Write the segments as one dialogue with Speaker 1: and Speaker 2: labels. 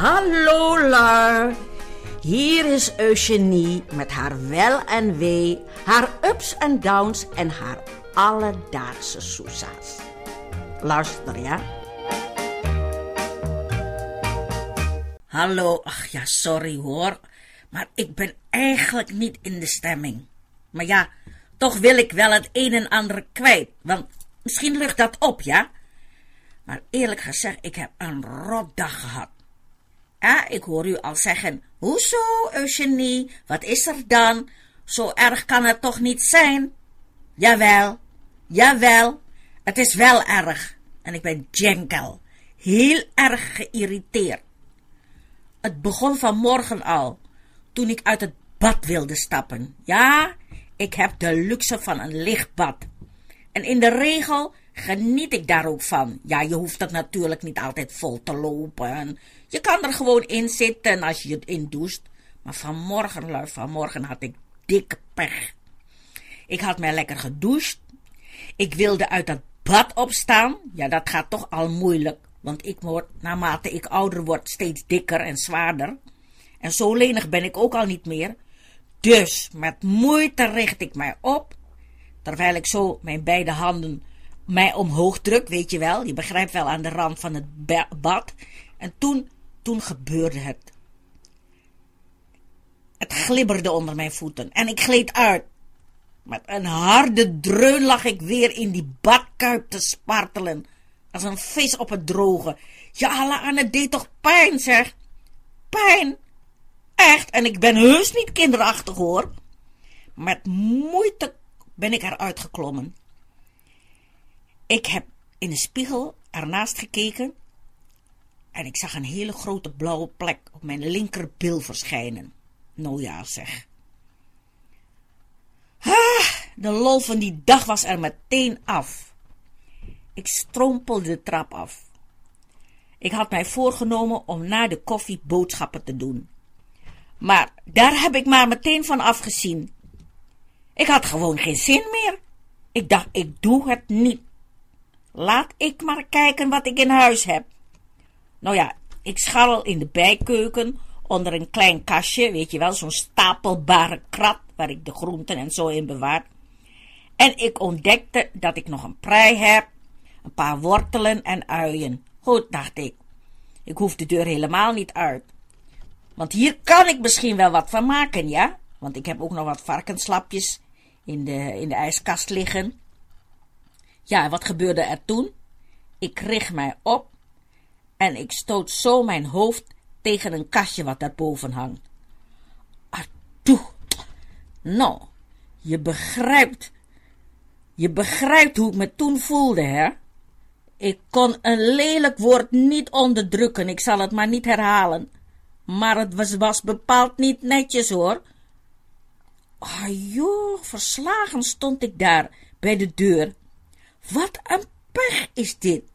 Speaker 1: Hallo Lar. Hier is Eugenie met haar wel en wee, haar ups en downs en haar alledaagse soesa's. Luister ja.
Speaker 2: Hallo, ach ja, sorry hoor. Maar ik ben eigenlijk niet in de stemming. Maar ja, toch wil ik wel het een en ander kwijt. Want misschien lucht dat op, ja? Maar eerlijk gezegd, ik heb een rotdag gehad. Ik hoor u al zeggen, hoezo, Eugenie, wat is er dan? Zo erg kan het toch niet zijn? Jawel, jawel, het is wel erg. En ik ben jenkel, heel erg geïrriteerd. Het begon vanmorgen al, toen ik uit het bad wilde stappen. Ja, ik heb de luxe van een lichtbad. En in de regel geniet ik daar ook van. Ja, je hoeft het natuurlijk niet altijd vol te lopen. Je kan er gewoon in zitten als je het in doucht. Maar vanmorgen, vanmorgen had ik dikke pech. Ik had mij lekker gedoucht. Ik wilde uit dat bad opstaan. Ja, dat gaat toch al moeilijk. Want ik word, naarmate ik ouder word, steeds dikker en zwaarder. En zo lenig ben ik ook al niet meer. Dus met moeite richt ik mij op, terwijl ik zo mijn beide handen mij omhoog druk, weet je wel. Je begrijpt wel aan de rand van het bad. En toen, gebeurde het. Het glibberde onder mijn voeten en ik gleed uit. Met een harde dreun lag ik weer in die badkuip te spartelen, als een vis op het droge. Ja, aan het deed toch pijn, zeg. Pijn? Echt, en ik ben heus niet kinderachtig, hoor. Met moeite ben ik eruit geklommen. Ik heb in de spiegel ernaast gekeken en ik zag een hele grote blauwe plek op mijn linkerbil verschijnen. Nou ja, zeg. Ah, de lol van die dag was er meteen af. Ik strompelde de trap af. Ik had mij voorgenomen om na de koffie boodschappen te doen. Maar daar heb ik maar meteen van afgezien. Ik had gewoon geen zin meer. Ik dacht, ik doe het niet. Laat ik maar kijken wat ik in huis heb. Nou ja, ik scharrel in de bijkeuken onder een klein kastje, weet je wel, zo'n stapelbare krat waar ik de groenten en zo in bewaar. En ik ontdekte dat ik nog een prei heb, een paar wortelen en uien. Goed, dacht ik. Ik hoef de deur helemaal niet uit. Want hier kan ik misschien wel wat van maken, ja? Want ik heb ook nog wat varkenslapjes in de, in de ijskast liggen. Ja, wat gebeurde er toen? Ik richt mij op en ik stoot zo mijn hoofd tegen een kastje wat daarboven hangt. Atoe! Nou, je begrijpt, je begrijpt hoe ik me toen voelde, hè? Ik kon een lelijk woord niet onderdrukken, ik zal het maar niet herhalen. Maar het was, was bepaald niet netjes, hoor. Ah, verslagen stond ik daar bij de deur. Wat een pech is dit.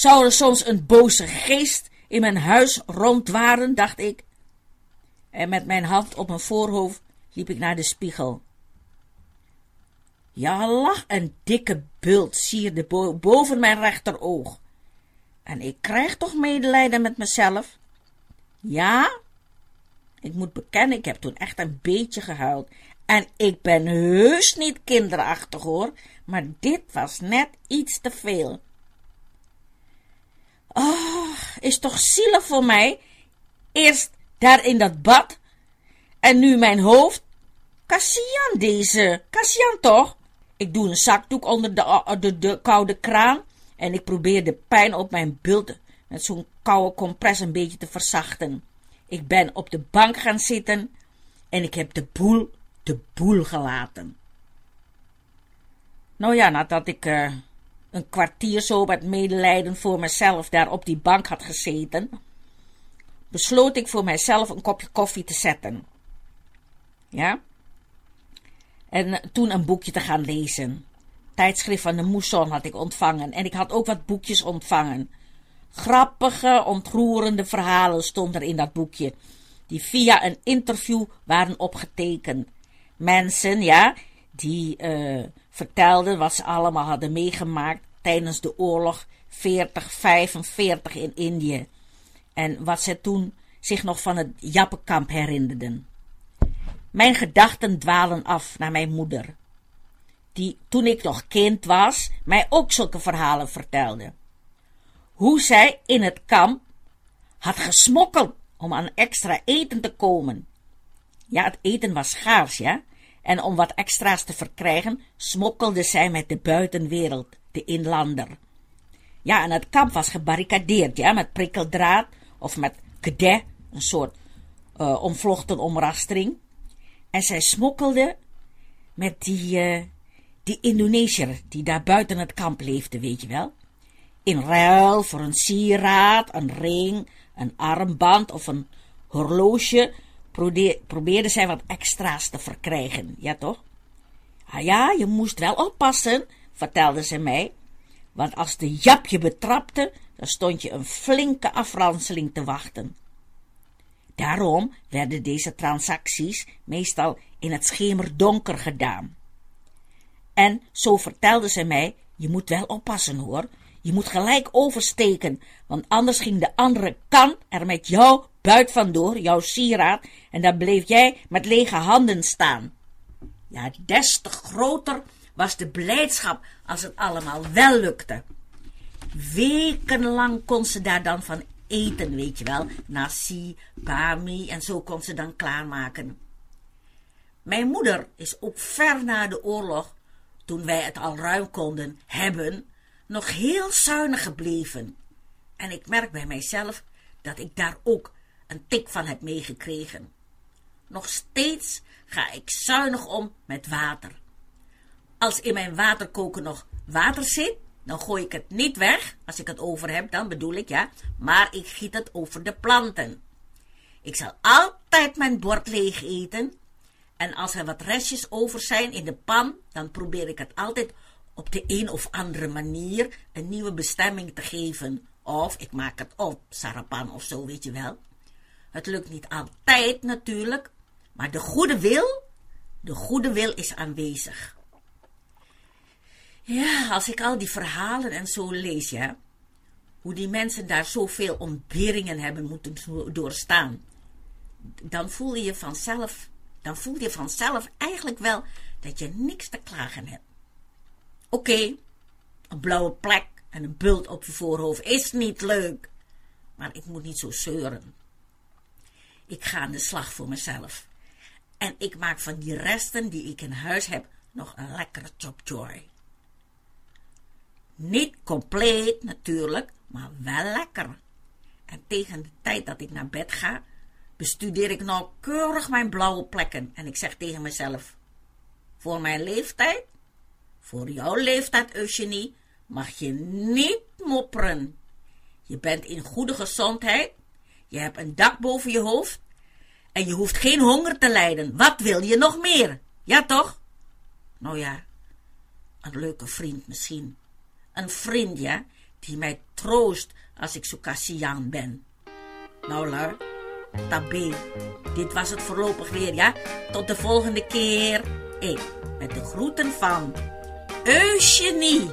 Speaker 2: Zou er soms een boze geest in mijn huis rondwaren, dacht ik. En met mijn hand op mijn voorhoofd liep ik naar de spiegel. Ja, lag een dikke bult sierde boven mijn rechteroog. En ik krijg toch medelijden met mezelf? Ja? Ik moet bekennen, ik heb toen echt een beetje gehuild. En ik ben heus niet kinderachtig hoor, maar dit was net iets te veel. Oh, is toch zielig voor mij? Eerst daar in dat bad en nu mijn hoofd. Cassian deze, Cassian toch? Ik doe een zakdoek onder de, de, de koude kraan en ik probeer de pijn op mijn bult met zo'n koude compress een beetje te verzachten. Ik ben op de bank gaan zitten en ik heb de boel, de boel gelaten. Nou ja, nadat ik uh, een kwartier zo met medelijden voor mezelf daar op die bank had gezeten, besloot ik voor mijzelf een kopje koffie te zetten. Ja? En toen een boekje te gaan lezen tijdschrift van de Mousson had ik ontvangen en ik had ook wat boekjes ontvangen. Grappige, ontroerende verhalen stonden er in dat boekje, die via een interview waren opgetekend. Mensen, ja, die uh, vertelden wat ze allemaal hadden meegemaakt tijdens de oorlog 40, 45 in Indië. En wat ze toen zich nog van het Jappenkamp herinnerden. Mijn gedachten dwalen af naar mijn moeder, die toen ik nog kind was, mij ook zulke verhalen vertelde. Hoe zij in het kamp had gesmokkeld om aan extra eten te komen. Ja, het eten was schaars, ja, en om wat extra's te verkrijgen, smokkelde zij met de buitenwereld, de inlander. Ja, en het kamp was gebarricadeerd, ja, met prikkeldraad of met kede, een soort uh, omvlochten omrastering. En zij smokkelde met die, uh, die Indonesiër die daar buiten het kamp leefde, weet je wel. In ruil voor een sieraad, een ring, een armband of een horloge probeerde zij wat extra's te verkrijgen, ja toch? Ah ja, je moest wel oppassen, vertelde ze mij, want als de Jap je betrapte, dan stond je een flinke afranseling te wachten. Daarom werden deze transacties meestal in het schemerdonker gedaan. En zo vertelde ze mij, je moet wel oppassen hoor, je moet gelijk oversteken, want anders ging de andere kant er met jou buit vandoor, jouw sieraad, en dan bleef jij met lege handen staan. Ja, des te groter was de blijdschap als het allemaal wel lukte. Wekenlang kon ze daar dan van eten, weet je wel. Nasi, bami en zo kon ze dan klaarmaken. Mijn moeder is ook ver na de oorlog, toen wij het al ruim konden hebben, nog heel zuinig gebleven. En ik merk bij mijzelf dat ik daar ook een tik van heb meegekregen. Nog steeds ga ik zuinig om met water. Als in mijn waterkoker nog water zit, dan gooi ik het niet weg. Als ik het over heb, dan bedoel ik ja. Maar ik giet het over de planten. Ik zal altijd mijn bord leeg eten. En als er wat restjes over zijn in de pan, dan probeer ik het altijd op de een of andere manier een nieuwe bestemming te geven. Of ik maak het op, sarapan of zo, weet je wel. Het lukt niet altijd natuurlijk, maar de goede wil, de goede wil is aanwezig. Ja, als ik al die verhalen en zo lees, ja, hoe die mensen daar zoveel ontberingen hebben moeten doorstaan, dan voel je vanzelf, dan voel je vanzelf eigenlijk wel dat je niks te klagen hebt. Oké, een blauwe plek en een bult op je voorhoofd is niet leuk, maar ik moet niet zo zeuren. Ik ga aan de slag voor mezelf. En ik maak van die resten die ik in huis heb nog een lekkere chopjoy. Niet compleet natuurlijk, maar wel lekker. En tegen de tijd dat ik naar bed ga, bestudeer ik nauwkeurig mijn blauwe plekken. En ik zeg tegen mezelf, voor mijn leeftijd, voor jouw leeftijd, Eugenie, mag je niet mopperen. Je bent in goede gezondheid, je hebt een dak boven je hoofd en je hoeft geen honger te lijden. Wat wil je nog meer? Ja, toch? Nou ja, een leuke vriend misschien. Een vriend, ja, die mij troost als ik zo kassiaan ben. Nou, lui, tabé. Dit was het voorlopig weer, ja? Tot de volgende keer. Ik, met de groeten van Eugenie.